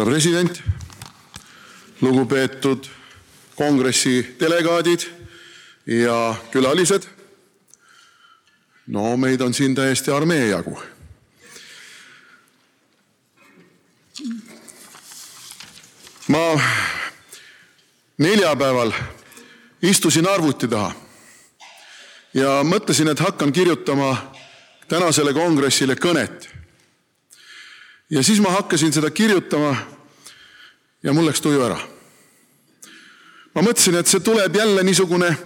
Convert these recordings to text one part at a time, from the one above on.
härra president, lugupeetud kongressi delegaadid ja külalised. no meid on siin täiesti armee jagu. ma neljapäeval istusin arvuti taha ja mõtlesin, et hakkan kirjutama tänasele kongressile kõnet. Ja siis ma hakkasin seda kirjutama ja mul läks tuju ära. ma mõtlesin, et see tuleb jälle niisugune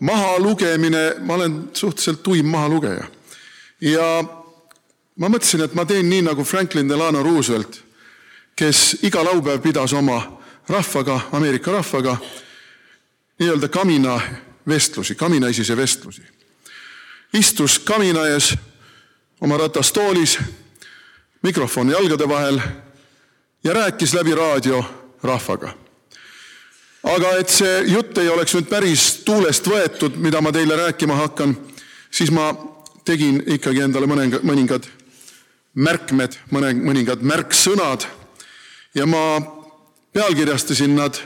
mahalugemine, ma olen suhteliselt tuim mahalugeja. ja ma mõtlesin, et ma teen nii nagu Franklin Delano Roosevelt, kes iga laupäev pidas oma rahvaga, Ameerika rahvaga nii-öelda kaminavestlusi, kaminaisise vestlusi. istus kamina ees oma ratastoolis, mikrofon jalgade vahel ja rääkis läbi raadio rahvaga. aga et see jutt ei oleks nüüd päris tuulest võetud, mida ma teile rääkima hakkan, siis ma tegin ikkagi endale mõningad, mõningad märkmed, mõne, mõningad märksõnad ja ma pealkirjastasin nad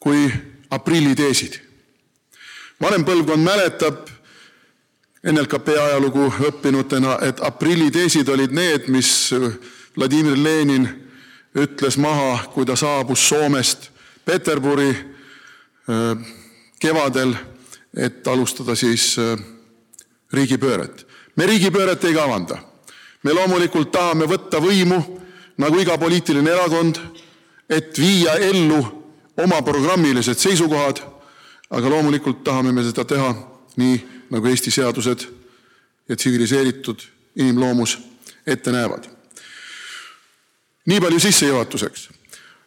kui aprilliteesid. vanem põlvkond mäletab NLKP ajalugu õppinutena, et aprilliteesid olid need, mis Vladimir Lenin ütles maha, kui ta saabus Soomest Peterburi äh, kevadel, et alustada siis äh, riigipööret. me riigipööret ei kavanda. me loomulikult tahame võtta võimu nagu iga poliitiline erakond, et viia ellu oma programmilised seisukohad, aga loomulikult tahame me seda teha nii, nagu Eesti seadused ja tsiviliseeritud inimloomus ette näevad. nii palju sissejuhatuseks.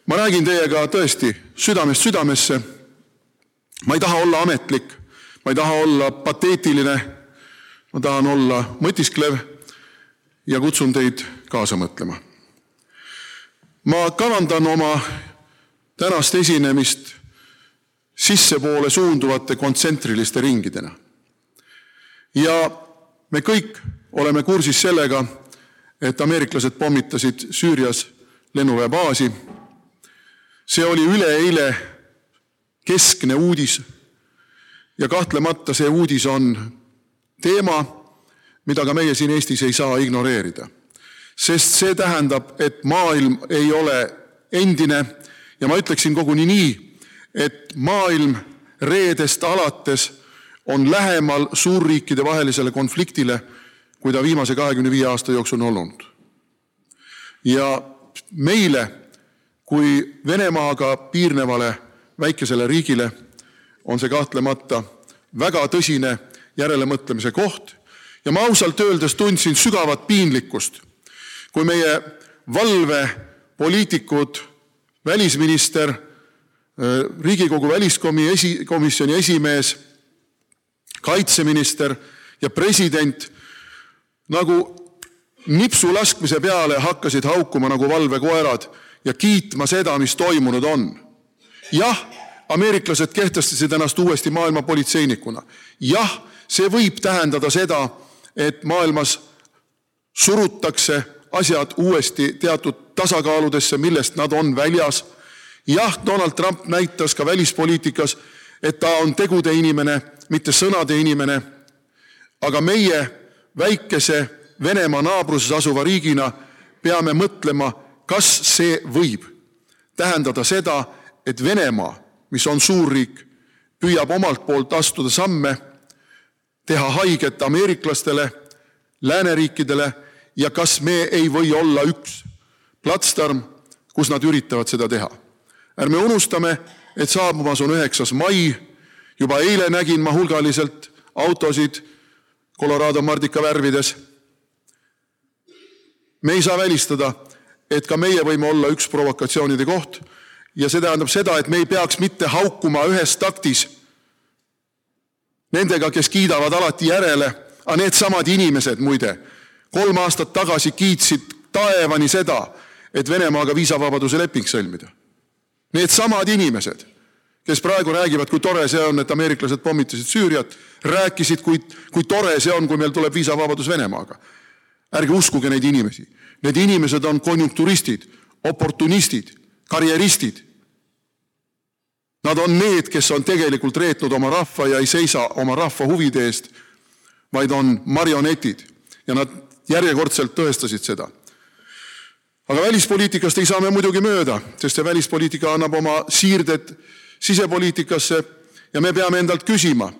ma räägin teiega tõesti südamest südamesse. ma ei taha olla ametlik, ma ei taha olla pateetiline. ma tahan olla mõtisklev ja kutsun teid kaasa mõtlema. ma kavandan oma tänast esinemist sissepoole suunduvate kontsentriliste ringidena. Ja me kõik oleme kursis sellega, et ameeriklased pommitasid Süürias lennuväebaasi. see oli üleeile keskne uudis. ja kahtlemata see uudis on teema, mida ka meie siin Eestis ei saa ignoreerida. sest see tähendab, et maailm ei ole endine ja ma ütleksin koguni nii, et maailm reedest alates on lähemal suurriikide vahelisele konfliktile, kui ta viimase kahekümne viie aasta jooksul on olnud. ja meile kui Venemaaga piirnevale väikesele riigile on see kahtlemata väga tõsine järelemõtlemise koht ja ma ausalt öeldes tundsin sügavat piinlikkust, kui meie valvepoliitikud välisminister, Riigikogu väliskomisjoni esimees, kaitseminister ja president nagu nipsu laskmise peale hakkasid haukuma nagu valvekoerad ja kiitma seda, mis toimunud on. jah, ameeriklased kehtestasid ennast uuesti maailma politseinikuna. jah, see võib tähendada seda, et maailmas surutakse asjad uuesti teatud tasakaaludesse, millest nad on väljas. jah, Donald Trump näitas ka välispoliitikas, et ta on tegude inimene, mitte sõnade inimene. aga meie väikese Venemaa naabruses asuva riigina peame mõtlema, kas see võib tähendada seda, et Venemaa, mis on suurriik, püüab omalt poolt astuda samme, teha haiget ameeriklastele, lääneriikidele ja kas me ei või olla üks platsdarm, kus nad üritavad seda teha. ärme unustame, et saabumas on üheksas mai. Juba eile nägin ma hulgaliselt autosid Colorado mardika värvides. me ei saa välistada, et ka meie võime olla üks provokatsioonide koht ja see tähendab seda, et me ei peaks mitte haukuma ühes taktis nendega, kes kiidavad alati järele, aga needsamad inimesed muide kolm aastat tagasi kiitsid taevani seda, et Venemaaga viisavabaduse leping sõlmida. Needsamad inimesed, kes praegu räägivad, kui tore see on, et ameeriklased pommitasid Süüriat, rääkisid, kui, kui tore see on, kui meil tuleb viisavabadus Venemaaga. ärge uskuge neid inimesi. Need inimesed on konjunkturistid, oportunistid, karjeristid. Nad on need, kes on tegelikult reetnud oma rahva ja ei seisa oma rahva huvide eest, vaid on marionetid ja nad järjekordselt tõestasid seda. aga välispoliitikast ei saa me muidugi mööda, sest see välispoliitika annab oma siirded sisepoliitikasse ja me peame endalt küsima,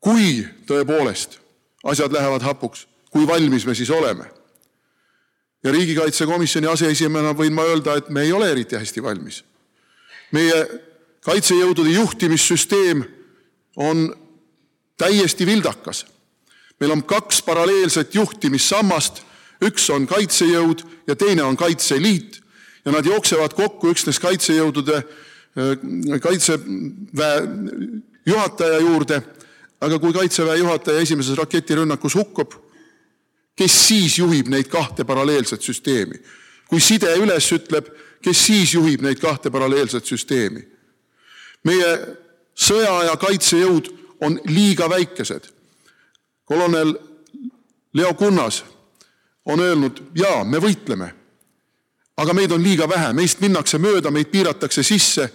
kui tõepoolest asjad lähevad hapuks, kui valmis me siis oleme. ja riigikaitsekomisjoni aseesimehena võin ma öelda, et me ei ole eriti hästi valmis. meie kaitsejõudude juhtimissüsteem on täiesti vildakas. meil on kaks paralleelset juhtimissammast, üks on kaitsejõud ja teine on Kaitseliit ja nad jooksevad kokku üksnes kaitsejõudude kaitseväe juhataja juurde, aga kui kaitseväe juhataja esimeses raketirünnakus hukkub, kes siis juhib neid kahte paralleelset süsteemi? kui side üles ütleb, kes siis juhib neid kahte paralleelset süsteemi? meie sõjaaja kaitsejõud on liiga väikesed. kolonel Leo Kunnas on öelnud, jaa, me võitleme, aga meid on liiga vähe, meist minnakse mööda, meid piiratakse sisse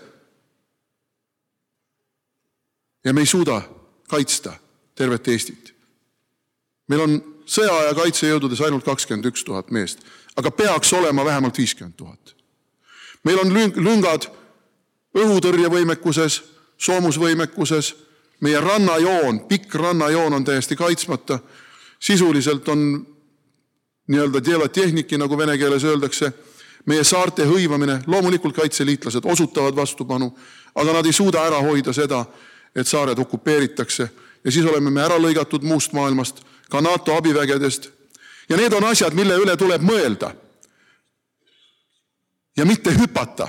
ja me ei suuda kaitsta tervet Eestit. meil on sõjaaja kaitsejõududes ainult kakskümmend üks tuhat meest, aga peaks olema vähemalt viiskümmend tuhat. meil on lüngad õhutõrjevõimekuses, soomusvõimekuses, meie rannajoon, pikk rannajoon on täiesti kaitsmata. sisuliselt on nii-öelda tehniki, nagu vene keeles öeldakse, meie saarte hõivamine, loomulikult kaitseliitlased osutavad vastupanu, aga nad ei suuda ära hoida seda, et saared okupeeritakse ja siis oleme me ära lõigatud muust maailmast, ka NATO abivägedest. ja need on asjad, mille üle tuleb mõelda. ja mitte hüpata,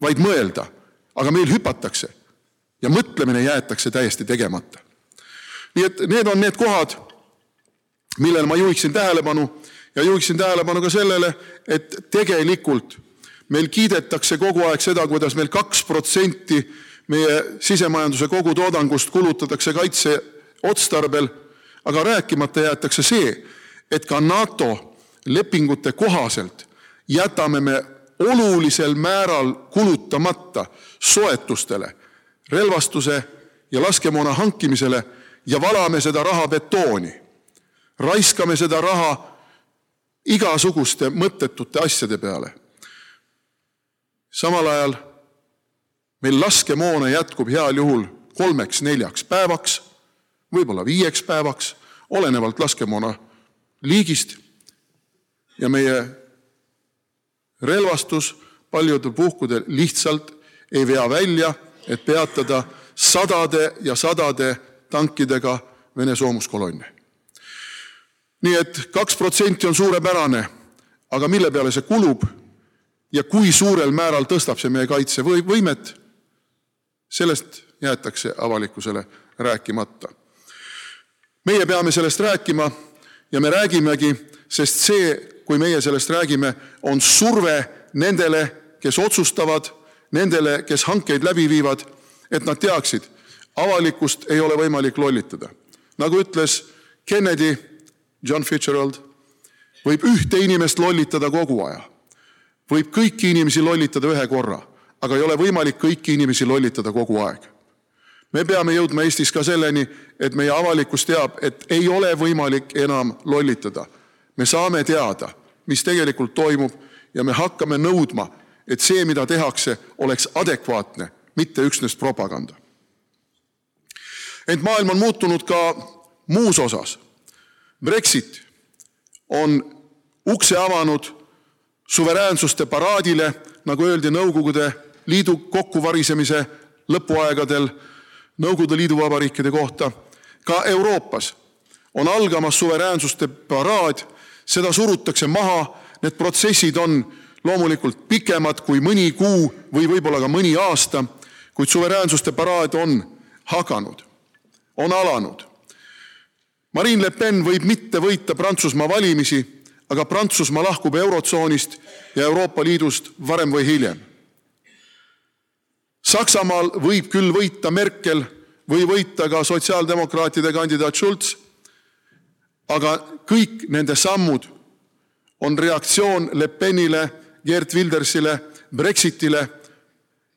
vaid mõelda. aga meil hüpatakse ja mõtlemine jäetakse täiesti tegemata. nii et need on need kohad, millele ma juhiksin tähelepanu ja juhiksin tähelepanu ka sellele, et tegelikult meil kiidetakse kogu aeg seda, kuidas meil kaks protsenti meie sisemajanduse kogutoodangust kulutatakse kaitse otstarbel, aga rääkimata jäetakse see, et ka NATO lepingute kohaselt jätame me olulisel määral kulutamata soetustele, relvastuse ja laskemoona hankimisele ja valame seda raha betooni. raiskame seda raha igasuguste mõttetute asjade peale. samal ajal meil laskemoona jätkub heal juhul kolmeks-neljaks päevaks, võib-olla viieks päevaks, olenevalt laskemoona liigist. ja meie relvastus paljudel puhkudel lihtsalt ei vea välja, et peatada sadade ja sadade tankidega Vene soomuskolonne. nii et kaks protsenti on suurepärane, aga mille peale see kulub ja kui suurel määral tõstab see meie kaitsevõimet sellest jäetakse avalikkusele rääkimata. meie peame sellest rääkima ja me räägimegi, sest see, kui meie sellest räägime, on surve nendele, kes otsustavad, nendele, kes hankeid läbi viivad, et nad teaksid, avalikkust ei ole võimalik lollitada. nagu ütles Kennedy, John Fitzgerald, võib ühte inimest lollitada kogu aja, võib kõiki inimesi lollitada ühe korra aga ei ole võimalik kõiki inimesi lollitada kogu aeg. me peame jõudma Eestis ka selleni, et meie avalikkus teab, et ei ole võimalik enam lollitada. me saame teada, mis tegelikult toimub ja me hakkame nõudma, et see, mida tehakse, oleks adekvaatne, mitte üksnes propaganda. ent maailm on muutunud ka muus osas. Brexit on ukse avanud suveräänsuste paraadile, nagu öeldi Nõukogude Liidu kokkuvarisemise lõpuaegadel Nõukogude Liidu vabariikide kohta. ka Euroopas on algamas suveräänsuste paraad, seda surutakse maha, need protsessid on loomulikult pikemad kui mõni kuu või võib-olla ka mõni aasta, kuid suveräänsuste paraad on hakanud, on alanud. Marine Le Pen võib mitte võita Prantsusmaa valimisi, aga Prantsusmaa lahkub Eurotsoonist ja Euroopa Liidust varem või hiljem. Saksamaal võib küll võita Merkel või võita ka sotsiaaldemokraatide kandidaat Schulz, aga kõik nende sammud on reaktsioon Le Penile, Geert Wildersile, Brexitile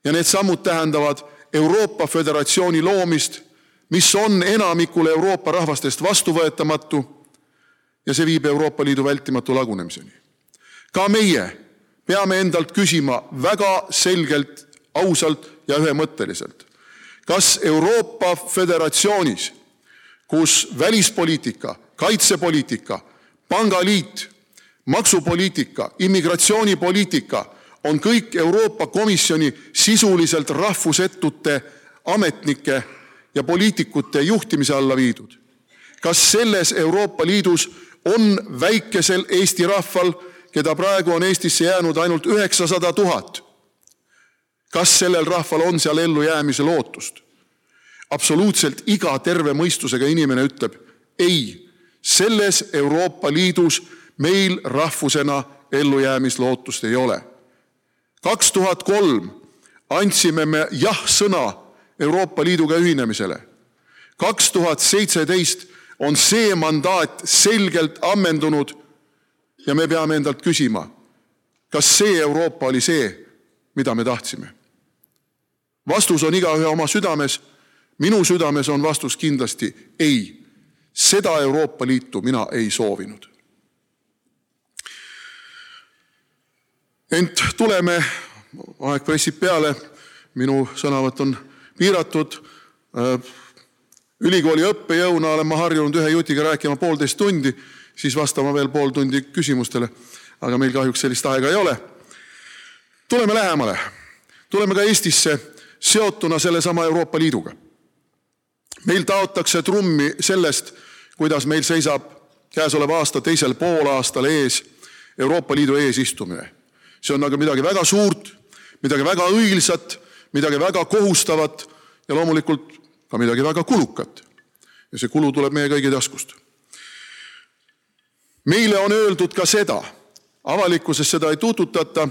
ja need sammud tähendavad Euroopa Föderatsiooni loomist, mis on enamikule Euroopa rahvastest vastuvõetamatu ja see viib Euroopa Liidu vältimatu lagunemiseni. ka meie peame endalt küsima väga selgelt, ausalt ja ühemõtteliselt, kas Euroopa Föderatsioonis, kus välispoliitika, kaitsepoliitika, pangaliit, maksupoliitika, immigratsioonipoliitika on kõik Euroopa Komisjoni sisuliselt rahvusetute ametnike ja poliitikute juhtimise alla viidud. kas selles Euroopa Liidus on väikesel Eesti rahval, keda praegu on Eestisse jäänud ainult üheksasada tuhat, kas sellel rahval on seal ellujäämise lootust? absoluutselt iga terve mõistusega inimene ütleb ei, selles Euroopa Liidus meil rahvusena ellujäämislootust ei ole kaks tuhat kolm andsime me jah-sõna Euroopa Liiduga ühinemisele. kaks tuhat seitseteist on see mandaat selgelt ammendunud ja me peame endalt küsima, kas see Euroopa oli see, mida me tahtsime. Vastus on igaühe oma südames. minu südames on vastus kindlasti ei. seda Euroopa Liitu mina ei soovinud. ent tuleme, aeg pressib peale, minu sõnavõtt on piiratud. ülikooli õppejõuna olen ma harjunud ühe jutiga rääkima poolteist tundi, siis vastama veel pool tundi küsimustele. aga meil kahjuks sellist aega ei ole. tuleme lähemale, tuleme ka Eestisse seotuna sellesama Euroopa Liiduga. meil taotakse trummi sellest, kuidas meil seisab käesoleva aasta teisel poolaastal ees Euroopa Liidu eesistumine see on aga midagi väga suurt, midagi väga õilsat, midagi väga kohustavat ja loomulikult ka midagi väga kulukat. ja see kulu tuleb meie kõigi taskust. meile on öeldud ka seda, avalikkuses seda ei tututata,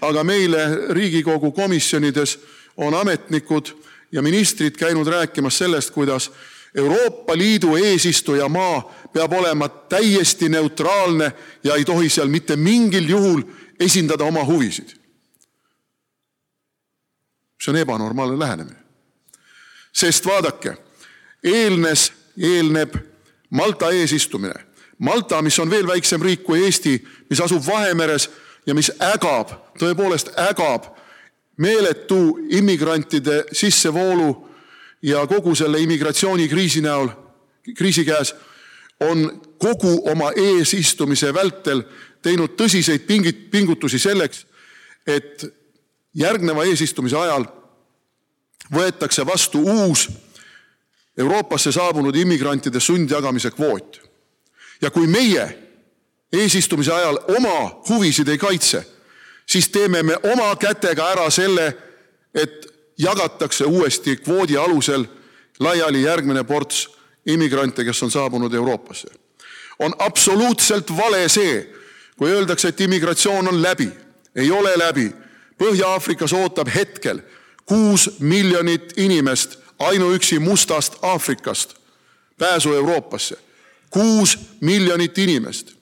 aga meile Riigikogu komisjonides on ametnikud ja ministrid käinud rääkimas sellest, kuidas Euroopa Liidu eesistujamaa peab olema täiesti neutraalne ja ei tohi seal mitte mingil juhul esindada oma huvisid. see on ebanormaalne lähenemine. sest vaadake, eelnes, eelneb Malta eesistumine. Malta, mis on veel väiksem riik kui Eesti, mis asub Vahemeres ja mis ägab, tõepoolest ägab meeletu immigrantide sissevoolu ja kogu selle immigratsioonikriisi näol, kriisi käes, on kogu oma eesistumise vältel teinud tõsiseid pingit, pingutusi selleks, et järgneva eesistumise ajal võetakse vastu uus Euroopasse saabunud immigrantide sundjagamise kvoot. ja kui meie eesistumise ajal oma huvisid ei kaitse, siis teeme me oma kätega ära selle, et jagatakse uuesti kvoodi alusel laiali järgmine ports immigrante, kes on saabunud Euroopasse. on absoluutselt vale see, kui öeldakse, et immigratsioon on läbi, ei ole läbi. Põhja-Aafrikas ootab hetkel kuus miljonit inimest ainuüksi mustast Aafrikast pääsu Euroopasse. kuus miljonit inimest.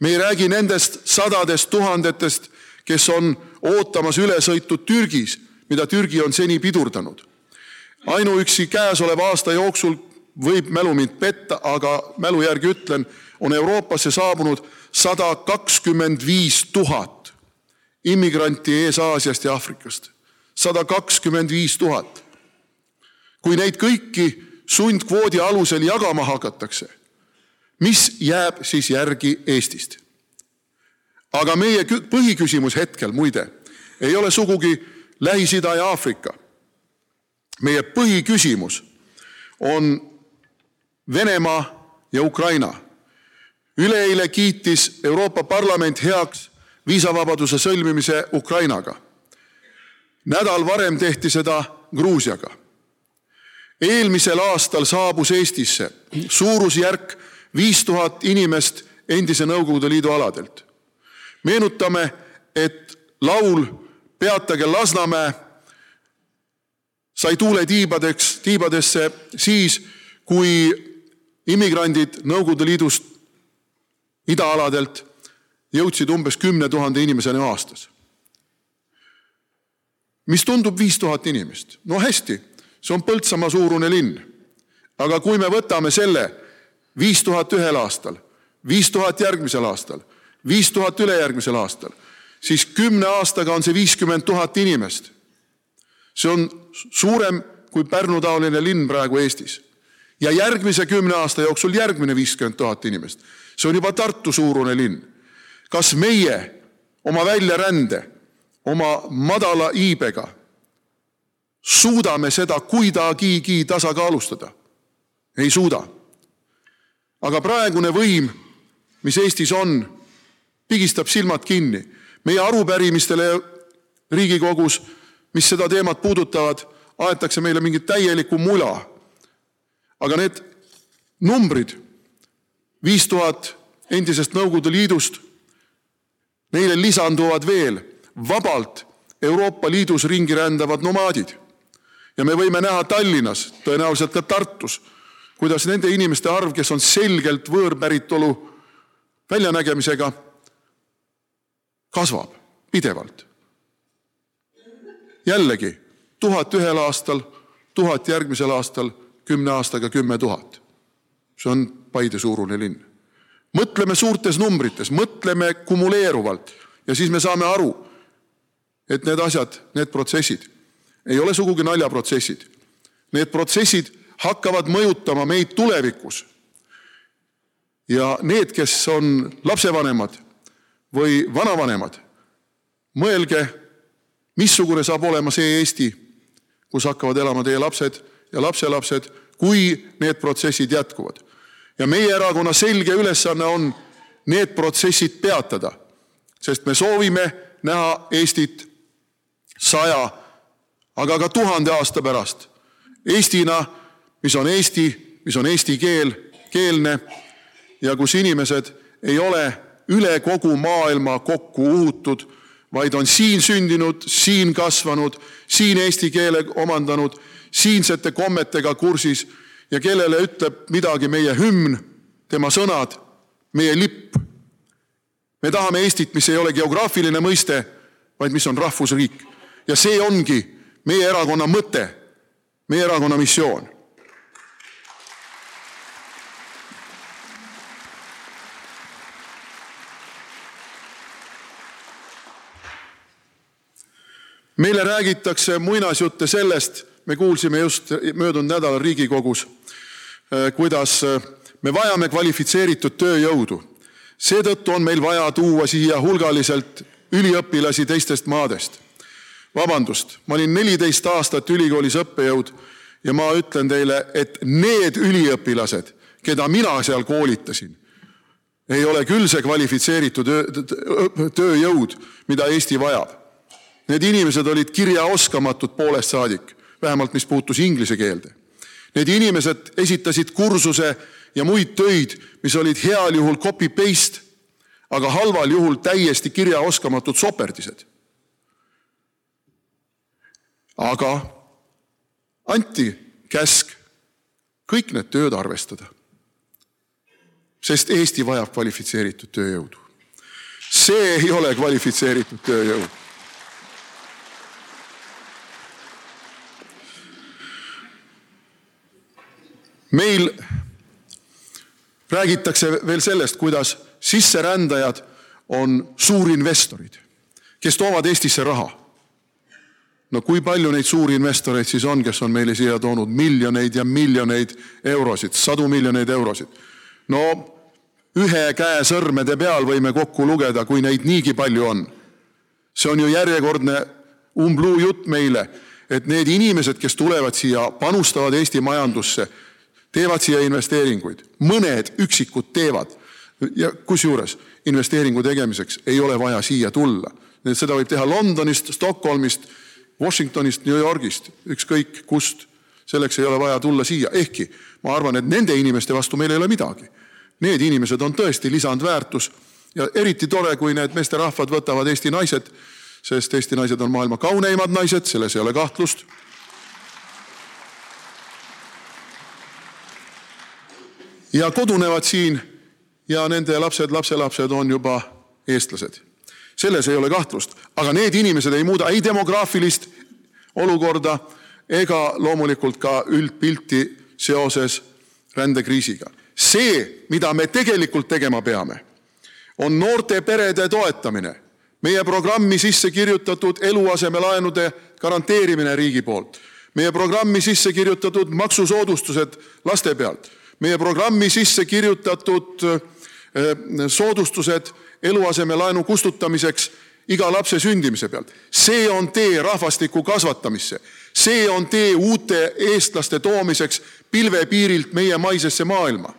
me ei räägi nendest sadadest tuhandetest, kes on ootamas ülesõitu Türgis, mida Türgi on seni pidurdanud. ainuüksi käesoleva aasta jooksul võib mälu mind petta, aga mälu järgi ütlen, on Euroopasse saabunud sada kakskümmend viis tuhat immigranti Ees-Aasiast ja Aafrikast. sada kakskümmend viis tuhat. kui neid kõiki sundkvoodi alusel jagama hakatakse, mis jääb siis järgi Eestist? Aga meie põhiküsimus hetkel muide ei ole sugugi Lähis-Ida ja Aafrika. meie põhiküsimus on Venemaa ja Ukraina üleeile kiitis Euroopa Parlament heaks viisavabaduse sõlmimise Ukrainaga. nädal varem tehti seda Gruusiaga. eelmisel aastal saabus Eestisse suurusjärk viis tuhat inimest endise Nõukogude Liidu aladelt. Meenutame, et laul Peatage Lasnamäe sai tuule tiibadeks, tiibadesse siis, kui immigrandid Nõukogude Liidust idaaladelt jõudsid umbes kümne tuhande inimeseni aastas. mis tundub viis tuhat inimest. no hästi, see on Põltsamaa suurune linn. aga kui me võtame selle viis tuhat ühel aastal, viis tuhat järgmisel aastal, viis tuhat ülejärgmisel aastal, siis kümne aastaga on see viiskümmend tuhat inimest. see on suurem kui Pärnu-taoline linn praegu Eestis. ja järgmise kümne aasta jooksul järgmine viiskümmend tuhat inimest. see on juba Tartu suurune linn. kas meie oma väljarände, oma madala iibega suudame seda kuidagigi tasakaalustada? ei suuda. aga praegune võim, mis Eestis on, pigistab silmad kinni. meie arupärimistele Riigikogus, mis seda teemat puudutavad, aetakse meile mingit täielikku mula. aga need numbrid, viis tuhat endisest Nõukogude Liidust Neile lisanduvad veel vabalt Euroopa Liidus ringi rändavad nomaadid. ja me võime näha Tallinnas, tõenäoliselt ka Tartus, kuidas nende inimeste arv, kes on selgelt võõrpäritolu väljanägemisega, kasvab pidevalt. jällegi tuhat ühel aastal, tuhat järgmisel aastal, kümne aastaga kümme tuhat. see on Paide suurune linn mõtleme suurtes numbrites, mõtleme kumuleeruvalt ja siis me saame aru, et need asjad, need protsessid ei ole sugugi naljaprotsessid. Need protsessid hakkavad mõjutama meid tulevikus. ja need, kes on lapsevanemad või vanavanemad, mõelge, missugune saab olema see Eesti, kus hakkavad elama teie lapsed ja lapselapsed, kui need protsessid jätkuvad. Ja meie erakonna selge ülesanne on need protsessid peatada, sest me soovime näha Eestit saja, aga ka tuhande aasta pärast Eestina, mis on Eesti, mis on eesti keel, keelne ja kus inimesed ei ole üle kogu maailma kokku uhutud, vaid on siin sündinud, siin kasvanud, siin eesti keele omandanud, siinsete kommetega kursis ja kellele ütleb midagi meie hümn, tema sõnad, meie lipp. me tahame Eestit, mis ei ole geograafiline mõiste, vaid mis on rahvusriik. ja see ongi meie erakonna mõte, meie erakonna missioon. Meile räägitakse muinasjutte sellest, me kuulsime just möödunud nädalal Riigikogus Äh, kuidas äh, me vajame kvalifitseeritud tööjõudu. seetõttu on meil vaja tuua siia hulgaliselt üliõpilasi teistest maadest. vabandust, ma olin neliteist aastat ülikoolis õppejõud ja ma ütlen teile, et need üliõpilased, keda mina seal koolitasin, ei ole küll see kvalifitseeritud tööjõud, mida Eesti vajab. Need inimesed olid kirjaoskamatud poolest saadik, vähemalt mis puutus inglise keelde. Need inimesed esitasid kursuse ja muid töid, mis olid heal juhul copy-paste, aga halval juhul täiesti kirjaoskamatud soperdised. aga anti käsk kõik need tööd arvestada. sest Eesti vajab kvalifitseeritud tööjõudu. see ei ole kvalifitseeritud tööjõud meil räägitakse veel sellest, kuidas sisserändajad on suurinvestorid, kes toovad Eestisse raha. no kui palju neid suurinvestoreid siis on, kes on meile siia toonud miljoneid ja miljoneid eurosid, sadu miljoneid eurosid? no ühe käe sõrmede peal võime kokku lugeda, kui neid niigi palju on. see on ju järjekordne umbluu jutt meile, et need inimesed, kes tulevad siia, panustavad Eesti majandusse teevad siia investeeringuid, mõned üksikud teevad ja kusjuures investeeringu tegemiseks ei ole vaja siia tulla. seda võib teha Londonist, Stockholmist, Washingtonist, New Yorgist, ükskõik kust. selleks ei ole vaja tulla siia, ehkki ma arvan, et nende inimeste vastu meil ei ole midagi. Need inimesed on tõesti lisandväärtus ja eriti tore, kui need meesterahvad võtavad Eesti naised, sest Eesti naised on maailma kauneimad naised, selles ei ole kahtlust ja kodunevad siin ja nende lapsed, lapselapsed on juba eestlased. selles ei ole kahtlust, aga need inimesed ei muuda ei demograafilist olukorda ega loomulikult ka üldpilti seoses rändekriisiga. see, mida me tegelikult tegema peame, on noorte perede toetamine, meie programmi sisse kirjutatud eluasemelaenude garanteerimine riigi poolt, meie programmi sisse kirjutatud maksusoodustused laste pealt, meie programmi sisse kirjutatud eh, soodustused eluasemelaenu kustutamiseks iga lapse sündimise pealt. see on tee rahvastiku kasvatamisse, see on tee uute eestlaste toomiseks pilvepiirilt meie maisesse maailma.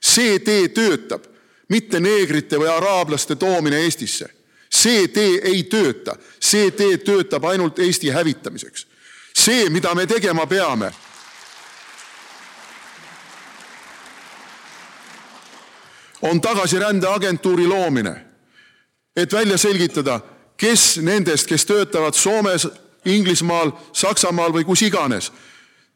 see tee töötab, mitte neegrite või araablaste toomine Eestisse. see tee ei tööta, see tee töötab ainult Eesti hävitamiseks. see, mida me tegema peame on tagasirändeagentuuri loomine et välja selgitada, kes nendest, kes töötavad Soomes, Inglismaal, Saksamaal või kus iganes,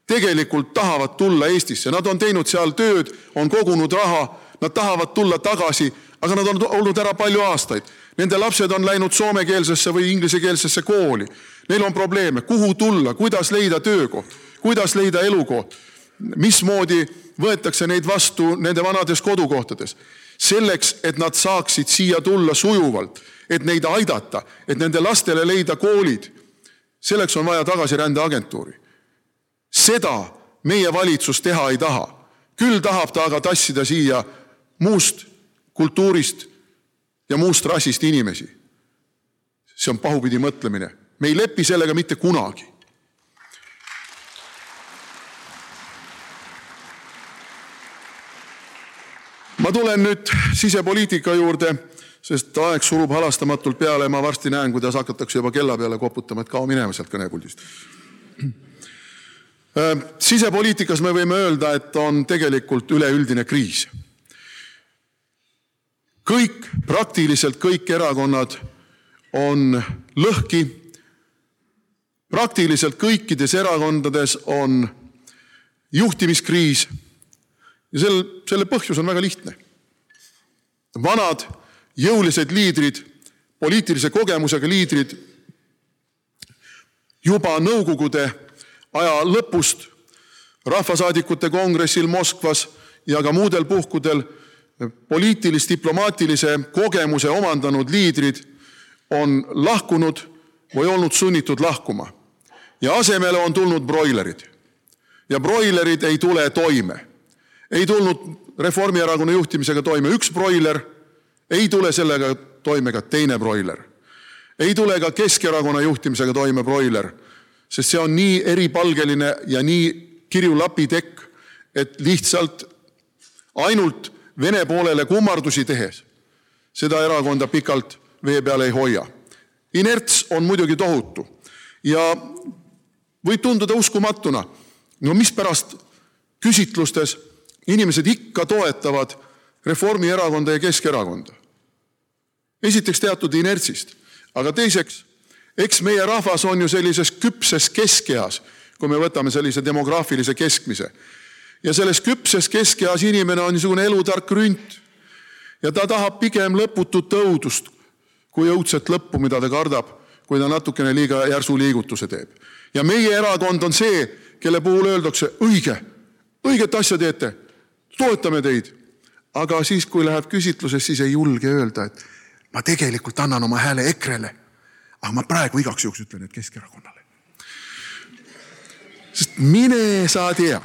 tegelikult tahavad tulla Eestisse. Nad on teinud seal tööd, on kogunud raha, nad tahavad tulla tagasi, aga nad on olnud ära palju aastaid. Nende lapsed on läinud soomekeelsesse või inglisekeelsesse kooli. Neil on probleeme, kuhu tulla, kuidas leida töökoht, kuidas leida elukoht, mismoodi võetakse neid vastu nende vanades kodukohtades selleks, et nad saaksid siia tulla sujuvalt, et neid aidata, et nende lastele leida koolid. selleks on vaja tagasirändeagentuuri. seda meie valitsus teha ei taha. küll tahab ta aga tassida siia muust kultuurist ja muust rassist inimesi. see on pahupidi mõtlemine. me ei lepi sellega mitte kunagi. Ma tulen nüüd sisepoliitika juurde, sest aeg surub halastamatult peale ja ma varsti näen, kuidas hakatakse juba kella peale koputama, et kao minema sealt kõnepuldist. Äh, sisepoliitikas me võime öelda, et on tegelikult üleüldine kriis. kõik, praktiliselt kõik erakonnad on lõhki. praktiliselt kõikides erakondades on juhtimiskriis ja sel, selle põhjus on väga lihtne. vanad jõulised liidrid, poliitilise kogemusega liidrid juba Nõukogude aja lõpust rahvasaadikute kongressil Moskvas ja ka muudel puhkudel poliitilis-diplomaatilise kogemuse omandanud liidrid on lahkunud või olnud sunnitud lahkuma. ja asemele on tulnud broilerid. ja broilerid ei tule toime ei tulnud Reformierakonna juhtimisega toime üks broiler, ei tule sellega toime ka teine broiler. ei tule ka Keskerakonna juhtimisega toime broiler, sest see on nii eripalgeline ja nii kirju lapitekk, et lihtsalt ainult Vene poolele kummardusi tehes seda erakonda pikalt vee peal ei hoia. inerts on muidugi tohutu ja võib tunduda uskumatuna. no mispärast küsitlustes inimesed ikka toetavad Reformierakonda ja Keskerakonda. esiteks teatud inertsist, aga teiseks, eks meie rahvas on ju sellises küpses keskeas, kui me võtame sellise demograafilise keskmise. ja selles küpses keskeas inimene on niisugune elutark rünt ja ta tahab pigem lõputut õudust kui õudset lõppu, mida ta kardab, kui ta natukene liiga järsu liigutuse teeb. ja meie erakond on see, kelle puhul öeldakse õige, õiget asja teete toetame teid. aga siis, kui läheb küsitluses, siis ei julge öelda, et ma tegelikult annan oma hääle EKRE-le. aga ma praegu igaks juhuks ütlen, et Keskerakonnale. sest mine sa tea.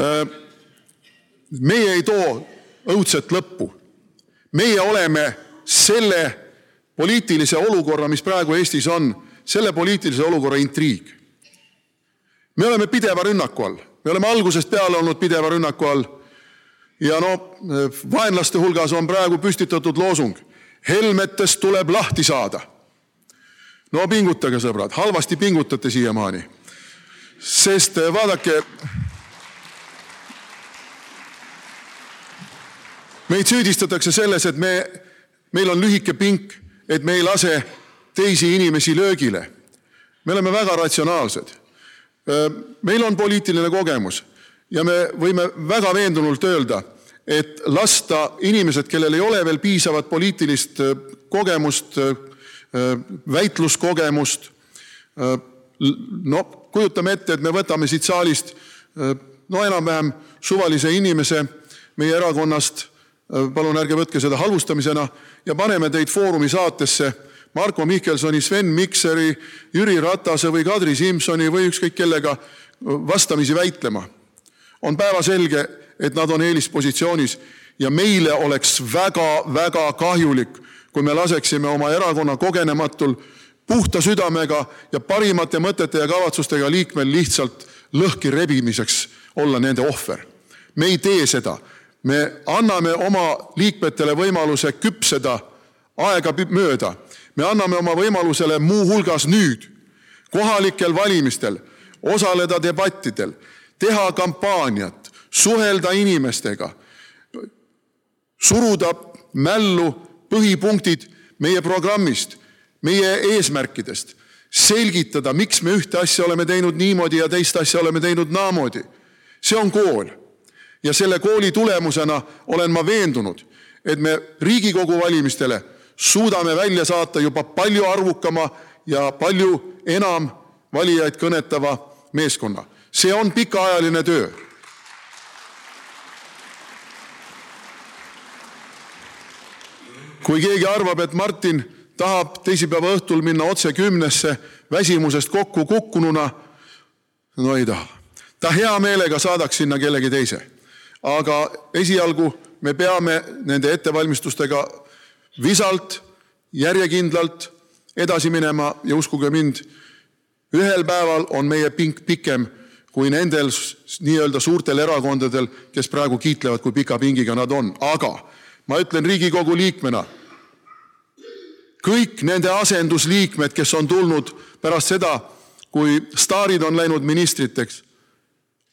Äh, meie ei too õudset lõppu. meie oleme selle poliitilise olukorra, mis praegu Eestis on, selle poliitilise olukorra intriig me oleme pideva rünnaku all, me oleme algusest peale olnud pideva rünnaku all. ja no vaenlaste hulgas on praegu püstitatud loosung helmetest tuleb lahti saada. no pingutage, sõbrad, halvasti pingutate siiamaani. sest eh, vaadake. meid süüdistatakse selles, et me, meil on lühike pink, et me ei lase teisi inimesi löögile. me oleme väga ratsionaalsed meil on poliitiline kogemus ja me võime väga veendunult öelda, et lasta inimesed, kellel ei ole veel piisavat poliitilist kogemust, väitluskogemust. no kujutame ette, et me võtame siit saalist no enam-vähem suvalise inimese meie erakonnast, palun ärge võtke seda halvustamisena, ja paneme teid Foorumi saatesse Marko Mihkelsoni, Sven Mikseri, Jüri Ratase või Kadri Simsoni või ükskõik kellega vastamisi väitlema. on päevaselge, et nad on eelispositsioonis ja meile oleks väga-väga kahjulik, kui me laseksime oma erakonna kogenematul puhta südamega ja parimate mõtete ja kavatsustega liikmel lihtsalt lõhki rebimiseks olla nende ohver. me ei tee seda. me anname oma liikmetele võimaluse küpseda aega mööda me anname oma võimalusele muuhulgas nüüd kohalikel valimistel osaleda debattidel, teha kampaaniat, suhelda inimestega, suruda mällu põhipunktid meie programmist, meie eesmärkidest, selgitada, miks me ühte asja oleme teinud niimoodi ja teist asja oleme teinud naamoodi. see on kool ja selle kooli tulemusena olen ma veendunud, et me Riigikogu valimistele suudame välja saata juba palju arvukama ja palju enam valijaid kõnetava meeskonna. see on pikaajaline töö. kui keegi arvab, et Martin tahab teisipäeva õhtul minna otse kümnesse väsimusest kokku kukkununa, no ei taha. ta hea meelega saadaks sinna kellegi teise. aga esialgu me peame nende ettevalmistustega visalt, järjekindlalt edasi minema ja uskuge mind, ühel päeval on meie pink pikem kui nendel nii-öelda suurtel erakondadel, kes praegu kiitlevad, kui pika pingiga nad on. aga ma ütlen Riigikogu liikmena, kõik nende asendusliikmed, kes on tulnud pärast seda, kui staarid on läinud ministriteks,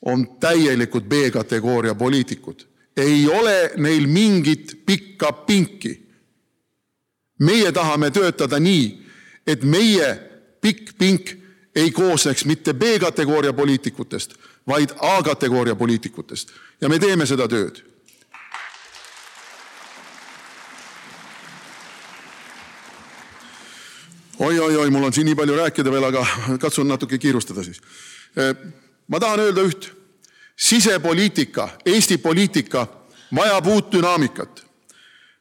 on täielikud B-kategooria poliitikud. ei ole neil mingit pikka pinki meie tahame töötada nii, et meie pikk pink ei koosneks mitte B-kategooria poliitikutest, vaid A-kategooria poliitikutest ja me teeme seda tööd. oi-oi-oi, mul on siin nii palju rääkida veel, aga katsun natuke kiirustada siis. ma tahan öelda üht. sisepoliitika, Eesti poliitika vajab uut dünaamikat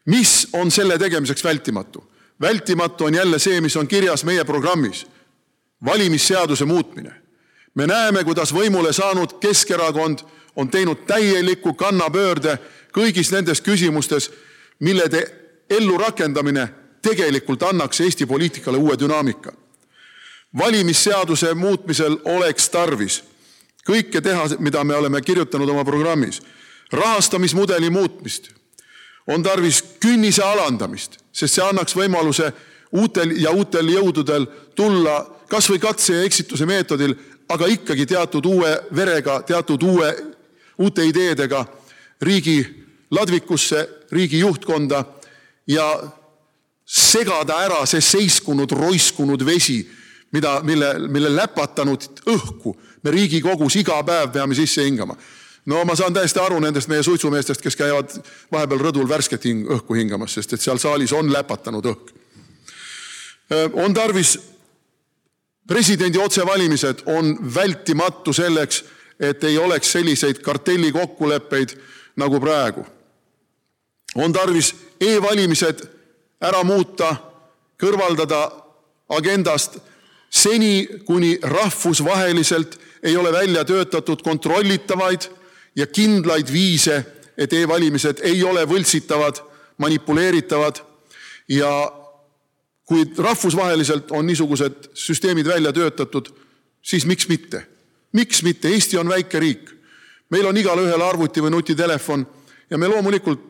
mis on selle tegemiseks vältimatu? vältimatu on jälle see, mis on kirjas meie programmis. valimisseaduse muutmine. me näeme, kuidas võimule saanud Keskerakond on teinud täieliku kannapöörde kõigis nendes küsimustes, millede ellurakendamine tegelikult annaks Eesti poliitikale uue dünaamika. valimisseaduse muutmisel oleks tarvis kõike teha, mida me oleme kirjutanud oma programmis. rahastamismudeli muutmist on tarvis künnise alandamist, sest see annaks võimaluse uutel ja uutel jõududel tulla kas või katse ja eksituse meetodil, aga ikkagi teatud uue verega, teatud uue, uute ideedega riigi ladvikusse, riigi juhtkonda ja segada ära see seiskunud, roiskunud vesi, mida, mille, mille läpatanud õhku me Riigikogus iga päev peame sisse hingama no ma saan täiesti aru nendest meie suitsumeestest, kes käivad vahepeal rõdul värsket hing, õhku hingamas, sest et seal saalis on läpatanud õhk. on tarvis, presidendi otsevalimised on vältimatu selleks, et ei oleks selliseid kartellikokkuleppeid nagu praegu. on tarvis e-valimised ära muuta, kõrvaldada agendast seni, kuni rahvusvaheliselt ei ole välja töötatud kontrollitavaid ja kindlaid viise, et e-valimised ei ole võltsitavad, manipuleeritavad ja kui rahvusvaheliselt on niisugused süsteemid välja töötatud, siis miks mitte? miks mitte? Eesti on väike riik. meil on igalühel arvuti või nutitelefon ja me loomulikult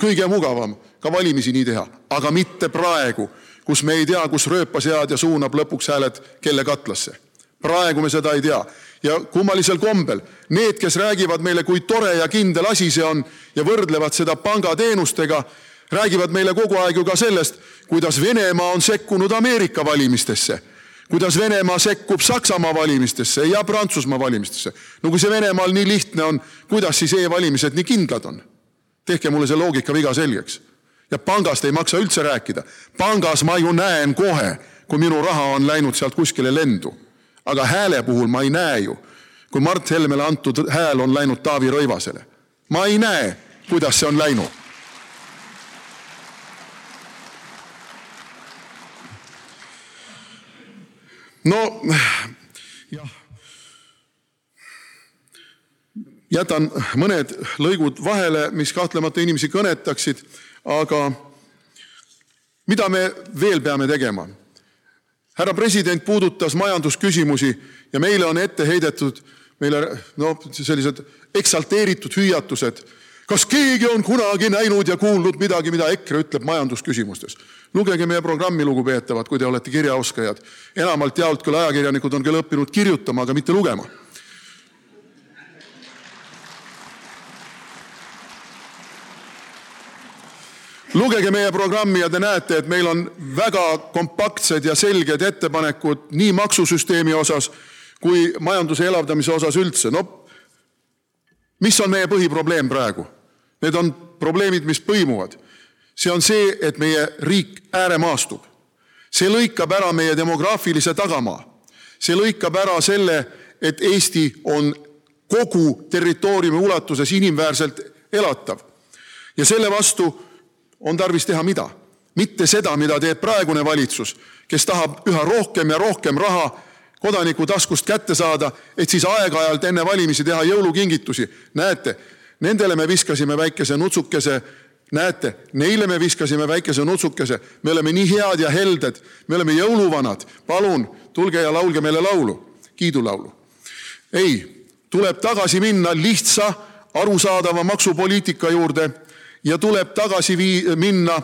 kõige mugavam ka valimisi nii teha, aga mitte praegu, kus me ei tea, kus rööpaseadja suunab lõpuks hääled kelle katlasse. Praegu me seda ei tea ja kummalisel kombel need, kes räägivad meile, kui tore ja kindel asi see on ja võrdlevad seda pangateenustega, räägivad meile kogu aeg ju ka sellest, kuidas Venemaa on sekkunud Ameerika valimistesse, kuidas Venemaa sekkub Saksamaa valimistesse ja Prantsusmaa valimistesse. no kui see Venemaal nii lihtne on, kuidas siis e-valimised nii kindlad on? tehke mulle see loogikaviga selgeks. ja pangast ei maksa üldse rääkida. pangas ma ju näen kohe, kui minu raha on läinud sealt kuskile lendu. Aga hääle puhul ma ei näe ju, kui Mart Helmele antud hääl on läinud Taavi Rõivasele. ma ei näe, kuidas see on läinud. no jah jätan mõned lõigud vahele, mis kahtlemata inimesi kõnetaksid, aga mida me veel peame tegema? Härra president puudutas majandusküsimusi ja meile on ette heidetud, meile no sellised eksalteeritud hüüatused. kas keegi on kunagi näinud ja kuulnud midagi, mida EKRE ütleb majandusküsimustes? lugege meie programmi, lugupeetavad, kui te olete kirjaoskajad. enamalt jaolt küll ajakirjanikud on küll õppinud kirjutama, aga mitte lugema lugege meie programmi ja te näete, et meil on väga kompaktsed ja selged ettepanekud nii maksusüsteemi osas kui majanduse elavdamise osas üldse. no mis on meie põhiprobleem praegu? Need on probleemid, mis põimuvad. see on see, et meie riik ääremaastub. see lõikab ära meie demograafilise tagamaa. see lõikab ära selle, et Eesti on kogu territooriumi ulatuses inimväärselt elatav. ja selle vastu on tarvis teha mida? mitte seda, mida teeb praegune valitsus, kes tahab üha rohkem ja rohkem raha kodaniku taskust kätte saada, et siis aeg-ajalt enne valimisi teha jõulukingitusi. näete, nendele me viskasime väikese nutsukese, näete, neile me viskasime väikese nutsukese, me oleme nii head ja helded, me oleme jõuluvanad, palun tulge ja laulge meile laulu, kiidulaulu. ei, tuleb tagasi minna lihtsa, arusaadava maksupoliitika juurde ja tuleb tagasi vii-, minna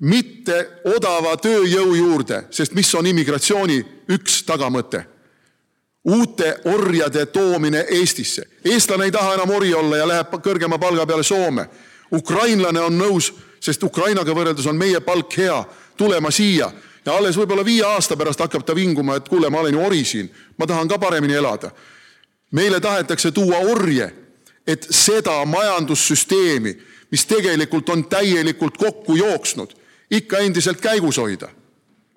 mitte odava tööjõu juurde, sest mis on immigratsiooni üks tagamõte? uute orjade toomine Eestisse. eestlane ei taha enam ori olla ja läheb kõrgema palga peale Soome. ukrainlane on nõus, sest Ukrainaga võrreldes on meie palk hea, tulema siia ja alles võib-olla viie aasta pärast hakkab ta vinguma, et kuule, ma olen ju ori siin, ma tahan ka paremini elada. meile tahetakse tuua orje, et seda majandussüsteemi mis tegelikult on täielikult kokku jooksnud, ikka endiselt käigus hoida.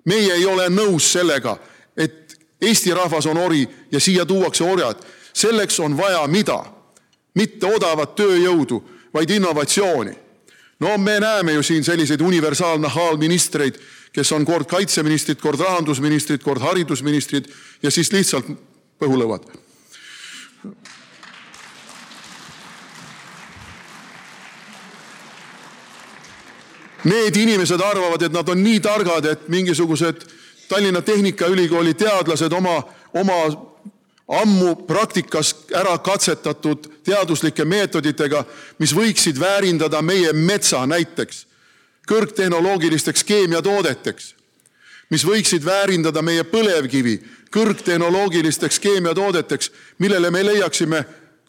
meie ei ole nõus sellega, et Eesti rahvas on ori ja siia tuuakse orjad. selleks on vaja mida? mitte odavat tööjõudu, vaid innovatsiooni. no me näeme ju siin selliseid universaalnahaalministreid, kes on kord kaitseministrid, kord rahandusministrid, kord haridusministrid ja siis lihtsalt põhulõuad Need inimesed arvavad, et nad on nii targad, et mingisugused Tallinna Tehnikaülikooli teadlased oma, oma ammu praktikas ära katsetatud teaduslike meetoditega, mis võiksid väärindada meie metsa näiteks kõrgtehnoloogilisteks keemiatoodeteks, mis võiksid väärindada meie põlevkivi kõrgtehnoloogilisteks keemiatoodeteks, millele me leiaksime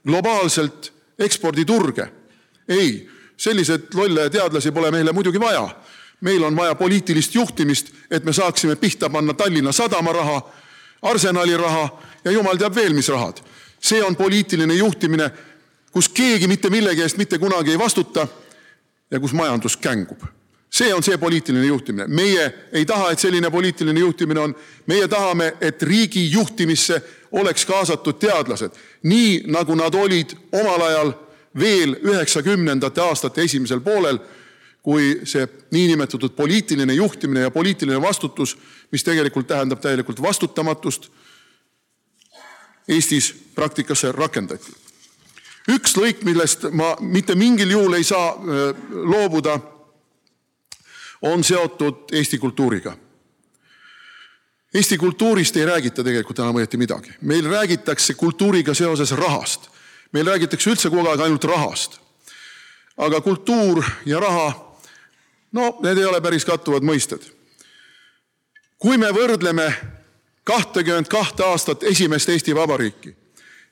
globaalselt eksporditurge. ei selliseid lolle teadlasi pole meile muidugi vaja. meil on vaja poliitilist juhtimist, et me saaksime pihta panna Tallinna Sadama raha, Arsenali raha ja jumal teab veel, mis rahad. see on poliitiline juhtimine, kus keegi mitte millegi eest mitte kunagi ei vastuta ja kus majandus kängub. see on see poliitiline juhtimine. meie ei taha, et selline poliitiline juhtimine on. meie tahame, et riigi juhtimisse oleks kaasatud teadlased, nii nagu nad olid omal ajal veel üheksakümnendate aastate esimesel poolel, kui see niinimetatud poliitiline juhtimine ja poliitiline vastutus, mis tegelikult tähendab täielikult vastutamatust, Eestis praktikasse rakendati. üks lõik, millest ma mitte mingil juhul ei saa äh, loobuda, on seotud Eesti kultuuriga. Eesti kultuurist ei räägita tegelikult enam õieti midagi. meil räägitakse kultuuriga seoses rahast meil räägitakse üldse kogu aeg ainult rahast. aga kultuur ja raha, no need ei ole päris kattuvad mõisted. kui me võrdleme kahtekümmet kahte aastat esimest Eesti Vabariiki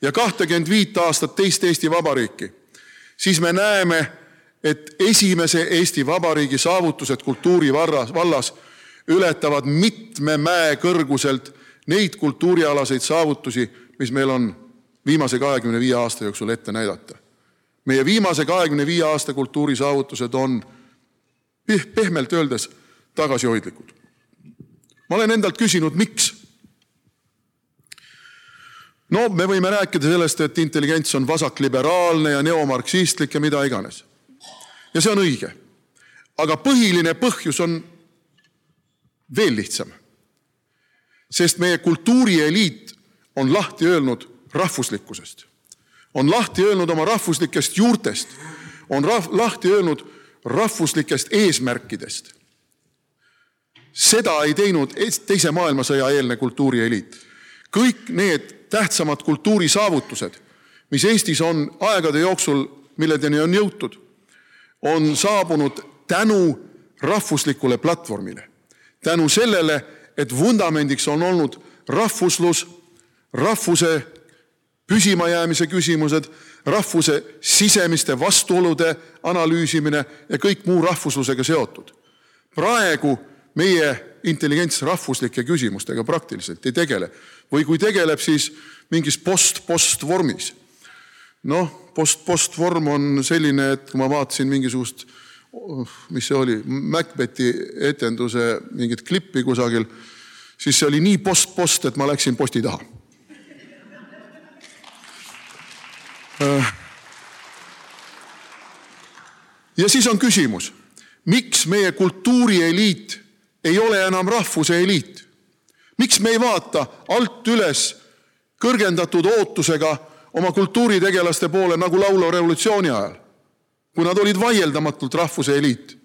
ja kahtekümmet viit aastat teist Eesti Vabariiki, siis me näeme, et esimese Eesti Vabariigi saavutused kultuuri vallas ületavad mitme mäe kõrguselt neid kultuurialaseid saavutusi, mis meil on viimase kahekümne viie aasta jooksul ette näidata. meie viimase kahekümne viie aasta kultuurisaavutused on pehmelt öeldes tagasihoidlikud. ma olen endalt küsinud, miks. no me võime rääkida sellest, et intelligents on vasakliberaalne ja neomarksistlik ja mida iganes. ja see on õige. aga põhiline põhjus on veel lihtsam. sest meie kultuurieliit on lahti öelnud rahvuslikkusest, on lahti öelnud oma rahvuslikest juurtest, on rahv, lahti öelnud rahvuslikest eesmärkidest. seda ei teinud teise maailmasõja eelne kultuurieliit. kõik need tähtsamad kultuurisaavutused, mis Eestis on aegade jooksul, milledeni on jõutud, on saabunud tänu rahvuslikule platvormile, tänu sellele, et vundamendiks on olnud rahvuslus, rahvuse püsimajäämise küsimused, rahvuse sisemiste vastuolude analüüsimine ja kõik muu rahvuslusega seotud. praegu meie intelligents rahvuslike küsimustega praktiliselt ei tegele või kui tegeleb, siis mingis post-post vormis. noh, post-post vorm on selline, et kui ma vaatasin mingisugust, mis see oli, Macbethi etenduse mingit klippi kusagil, siis see oli nii post-post, et ma läksin posti taha ja siis on küsimus, miks meie kultuurieliit ei ole enam rahvuse eliit? miks me ei vaata alt üles kõrgendatud ootusega oma kultuuritegelaste poole nagu laulva revolutsiooni ajal, kui nad olid vaieldamatult rahvuse eliit?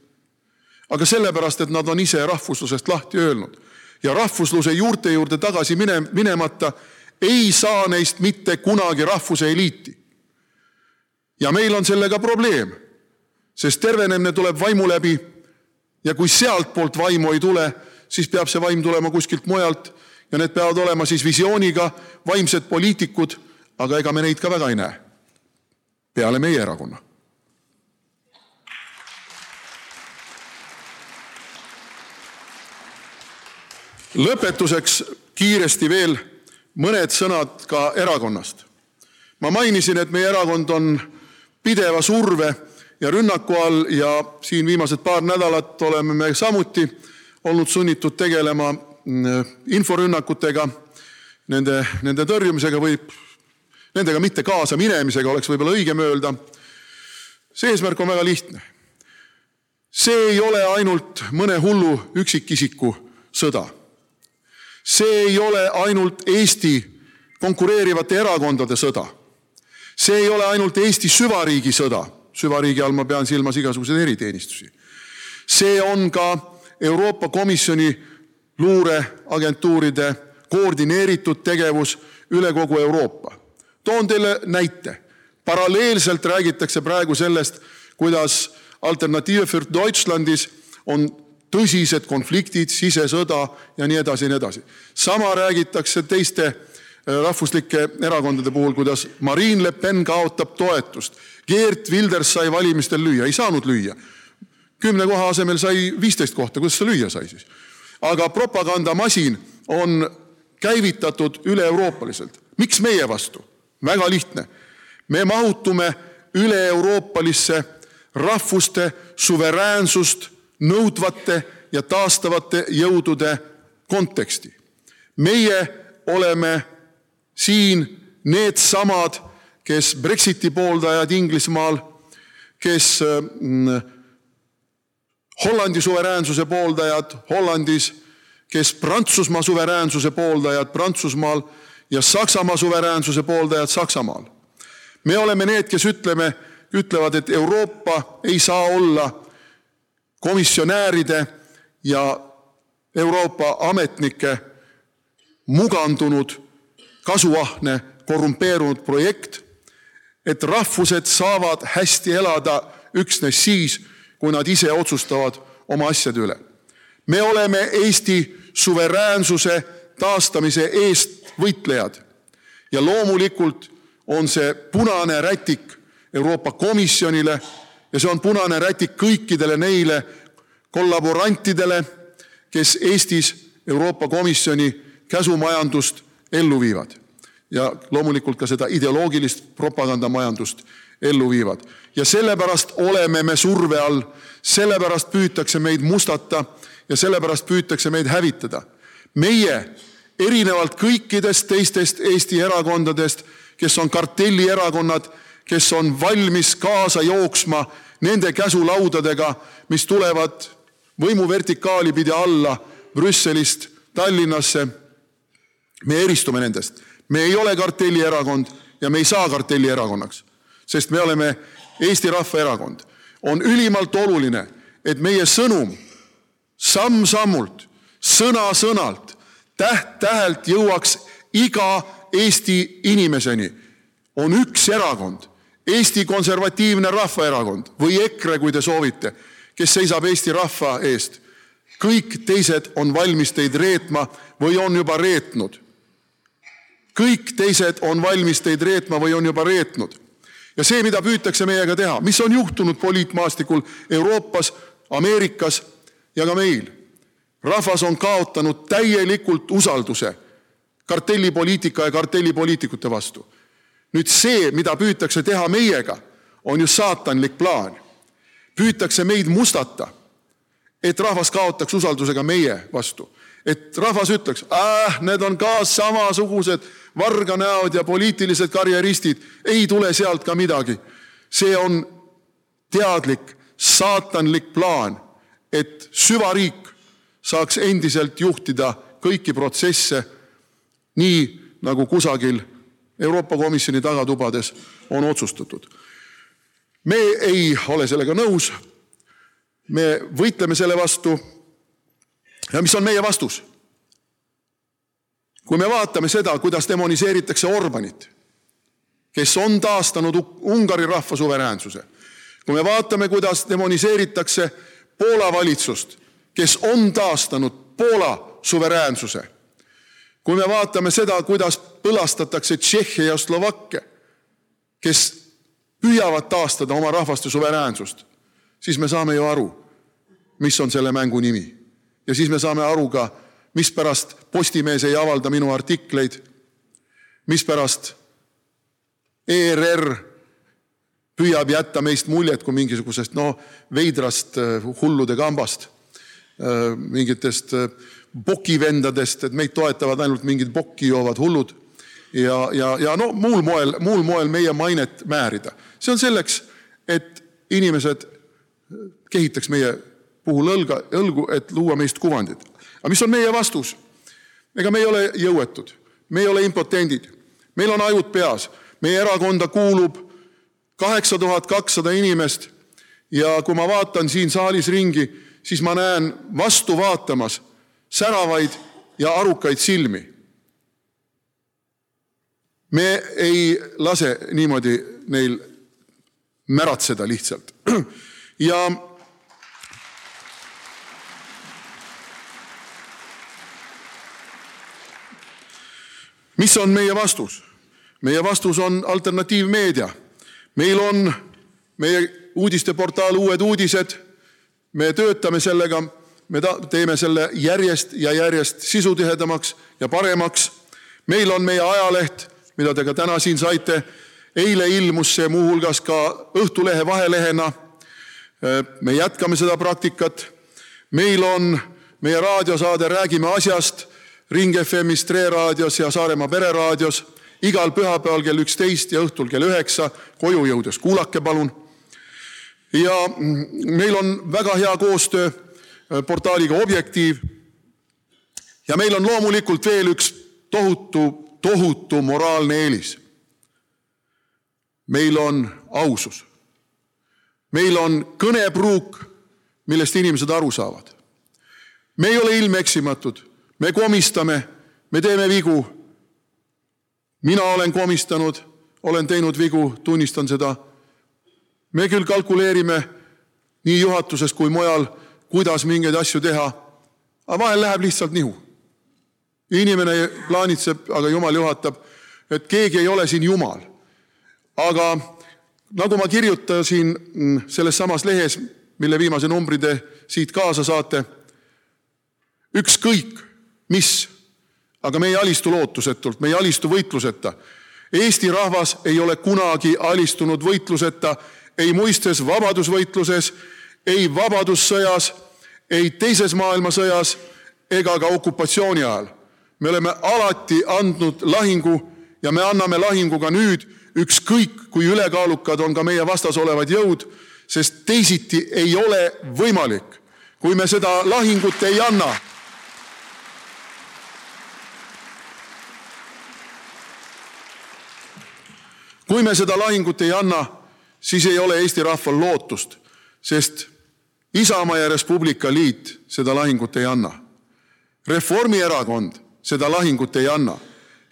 aga sellepärast, et nad on ise rahvuslusest lahti öelnud ja rahvusluse juurte juurde tagasi mine, minemata ei saa neist mitte kunagi rahvuse eliiti ja meil on sellega probleem, sest tervenemine tuleb vaimu läbi ja kui sealtpoolt vaimu ei tule, siis peab see vaim tulema kuskilt mujalt ja need peavad olema siis visiooniga vaimsed poliitikud, aga ega me neid ka väga ei näe. peale meie erakonna. lõpetuseks kiiresti veel mõned sõnad ka erakonnast. ma mainisin, et meie erakond on pideva surve ja rünnaku all ja siin viimased paar nädalat oleme me samuti olnud sunnitud tegelema mm, inforünnakutega, nende, nende tõrjumisega või nendega mitte kaasa minemisega, oleks võib-olla õigem öelda. see eesmärk on väga lihtne. see ei ole ainult mõne hullu üksikisiku sõda. see ei ole ainult Eesti konkureerivate erakondade sõda see ei ole ainult Eesti süvariigi sõda, süvariigi all ma pean silmas igasuguseid eriteenistusi. see on ka Euroopa Komisjoni luureagentuuride koordineeritud tegevus üle kogu Euroopa. toon teile näite. paralleelselt räägitakse praegu sellest, kuidas Alternative für Deutschlandis on tõsised konfliktid, sisesõda ja nii edasi ja nii edasi. sama räägitakse teiste rahvuslike erakondade puhul, kuidas Marine Le Pen kaotab toetust. Geert Wilders sai valimistel lüüa, ei saanud lüüa. kümne koha asemel sai viisteist kohta, kuidas see lüüa sai siis? aga propagandamasin on käivitatud üle-euroopaliselt. miks meie vastu? väga lihtne. me mahutume üle-euroopalisse rahvuste suveräänsust nõudvate ja taastavate jõudude konteksti. meie oleme siin needsamad, kes Brexiti pooldajad Inglismaal, kes mm, Hollandi suveräänsuse pooldajad Hollandis, kes Prantsusmaa suveräänsuse pooldajad Prantsusmaal ja Saksamaa suveräänsuse pooldajad Saksamaal. me oleme need, kes ütleme, ütlevad, et Euroopa ei saa olla komisjonääride ja Euroopa ametnike mugandunud kasuahne, korrumpeerunud projekt, et rahvused saavad hästi elada üksnes siis, kui nad ise otsustavad oma asjade üle. me oleme Eesti suveräänsuse taastamise eest võitlejad ja loomulikult on see punane rätik Euroopa Komisjonile ja see on punane rätik kõikidele neile kollaborantidele, kes Eestis Euroopa Komisjoni käsumajandust ellu viivad. ja loomulikult ka seda ideoloogilist propagandamajandust ellu viivad. ja sellepärast oleme me surve all, sellepärast püütakse meid mustata ja sellepärast püütakse meid hävitada. meie, erinevalt kõikidest teistest Eesti erakondadest, kes on kartellierakonnad, kes on valmis kaasa jooksma nende käsulaudadega, mis tulevad võimuvertikaali pidi alla Brüsselist Tallinnasse. Me eristume nendest, me ei ole kartellierakond ja me ei saa kartellierakonnaks, sest me oleme Eesti Rahvaerakond. on ülimalt oluline, et meie sõnum samm-sammult, sõna-sõnalt, täht-tähelt jõuaks iga Eesti inimeseni. on üks erakond, Eesti Konservatiivne Rahvaerakond või EKRE, kui te soovite, kes seisab Eesti rahva eest. kõik teised on valmis teid reetma või on juba reetnud. Kõik teised on valmis teid reetma või on juba reetnud. ja see, mida püütakse meiega teha, mis on juhtunud poliitmaastikul Euroopas, Ameerikas ja ka meil. rahvas on kaotanud täielikult usalduse kartellipoliitika ja kartellipoliitikute vastu. nüüd see, mida püütakse teha meiega, on ju saatanlik plaan. püütakse meid mustata, et rahvas kaotaks usalduse ka meie vastu. et rahvas ütleks, ah, need on ka samasugused varganäod ja poliitilised karjeristid, ei tule sealt ka midagi. see on teadlik saatanlik plaan, et süvariik saaks endiselt juhtida kõiki protsesse nii nagu kusagil Euroopa Komisjoni tagatubades on otsustatud. me ei ole sellega nõus. me võitleme selle vastu. ja mis on meie vastus? Kui me vaatame seda, kuidas demoniseeritakse Orbanit, kes on taastanud Ungari rahva suveräänsuse, kui me vaatame, kuidas demoniseeritakse Poola valitsust, kes on taastanud Poola suveräänsuse kui me vaatame seda, kuidas põlastatakse Tšehhi ja Slovakkia, kes püüavad taastada oma rahvaste suveräänsust, siis me saame ju aru, mis on selle mängu nimi. ja siis me saame aru ka, mispärast Postimees ei avalda minu artikleid, mispärast ERR püüab jätta meist muljet kui mingisugusest noh, veidrast äh, hullude kambast, äh, mingitest bokivendadest, et meid toetavad ainult mingid bokki joovad hullud ja, ja, ja no muul moel, muul moel meie mainet määrida. see on selleks, et inimesed kehitaks meie puhul õlga, õlgu, et luua meist kuvandit. aga mis on meie vastus? Ega me ei ole jõuetud, me ei ole impotendid, meil on ajud peas, meie erakonda kuulub kaheksa tuhat kakssada inimest ja kui ma vaatan siin saalis ringi, siis ma näen vastu vaatamas säravaid ja arukaid silmi. me ei lase niimoodi neil märatseda lihtsalt. ja mis on meie vastus? meie vastus on alternatiivmeedia. meil on meie uudisteportaal Uued Uudised. me töötame sellega me teeme selle järjest ja järjest sisutihedamaks ja paremaks. meil on meie ajaleht, mida te ka täna siin saite. eile ilmus see muuhulgas ka Õhtulehe vahelehena. me jätkame seda praktikat. meil on meie raadiosaade Räägime asjast Ring FM-is, Tre raadios ja Saaremaa Pereraadios igal pühapäeval kell üksteist ja õhtul kell üheksa koju jõudes kuulake palun. ja meil on väga hea koostöö Äh, portaaliga Objektiiv. ja meil on loomulikult veel üks tohutu, tohutu moraalne eelis. meil on ausus. meil on kõnepruuk, millest inimesed aru saavad. me ei ole ilmeksimatud, me komistame, me teeme vigu. mina olen komistanud, olen teinud vigu, tunnistan seda. me küll kalkuleerime nii juhatuses kui mujal kuidas mingeid asju teha. aga vahel läheb lihtsalt nihu. inimene plaanitseb, aga jumal juhatab, et keegi ei ole siin jumal. aga nagu ma kirjutasin selles samas lehes, mille viimase numbri te siit kaasa saate, ükskõik mis, aga me ei alistu lootusetult, me ei alistu võitluseta. Eesti rahvas ei ole kunagi alistunud võitluseta ei muistes vabadusvõitluses, ei vabadussõjas, ei teises maailmasõjas ega ka okupatsiooni ajal. me oleme alati andnud lahingu ja me anname lahingu ka nüüd, ükskõik kui ülekaalukad on ka meie vastas olevad jõud, sest teisiti ei ole võimalik. kui me seda lahingut ei anna kui me seda lahingut ei anna, siis ei ole Eesti rahval lootust, sest Isamaa ja Res Publica liit seda lahingut ei anna. Reformierakond seda lahingut ei anna.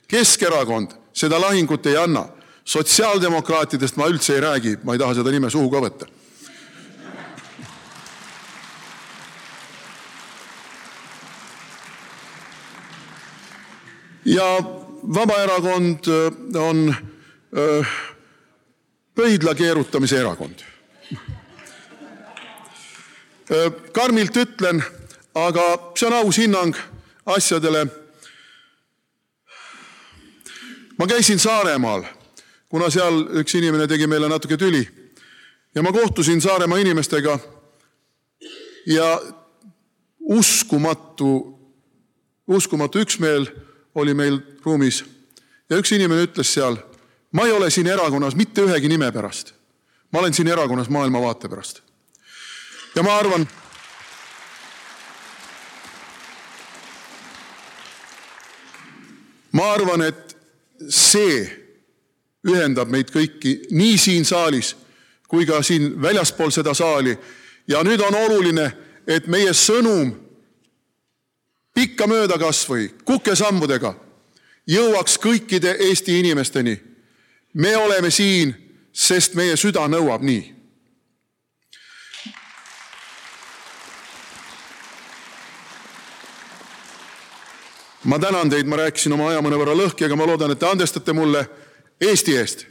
Keskerakond seda lahingut ei anna. sotsiaaldemokraatidest ma üldse ei räägi, ma ei taha seda nime suhu ka võtta. ja Vabaerakond on öö, pöidla keerutamise erakond. karmilt ütlen, aga see on aus hinnang asjadele. ma käisin Saaremaal, kuna seal üks inimene tegi meile natuke tüli ja ma kohtusin Saaremaa inimestega ja uskumatu, uskumatu üksmeel oli meil ruumis ja üks inimene ütles seal ma ei ole siin erakonnas mitte ühegi nime pärast. ma olen siin erakonnas maailmavaate pärast. ja ma arvan, ma arvan, et see ühendab meid kõiki nii siin saalis kui ka siin väljaspool seda saali. ja nüüd on oluline, et meie sõnum pikkamööda kas või kukesammudega jõuaks kõikide Eesti inimesteni me oleme siin, sest meie süda nõuab nii. ma tänan teid, ma rääkisin oma aja mõnevõrra lõhki, aga ma loodan, et te andestate mulle Eesti eest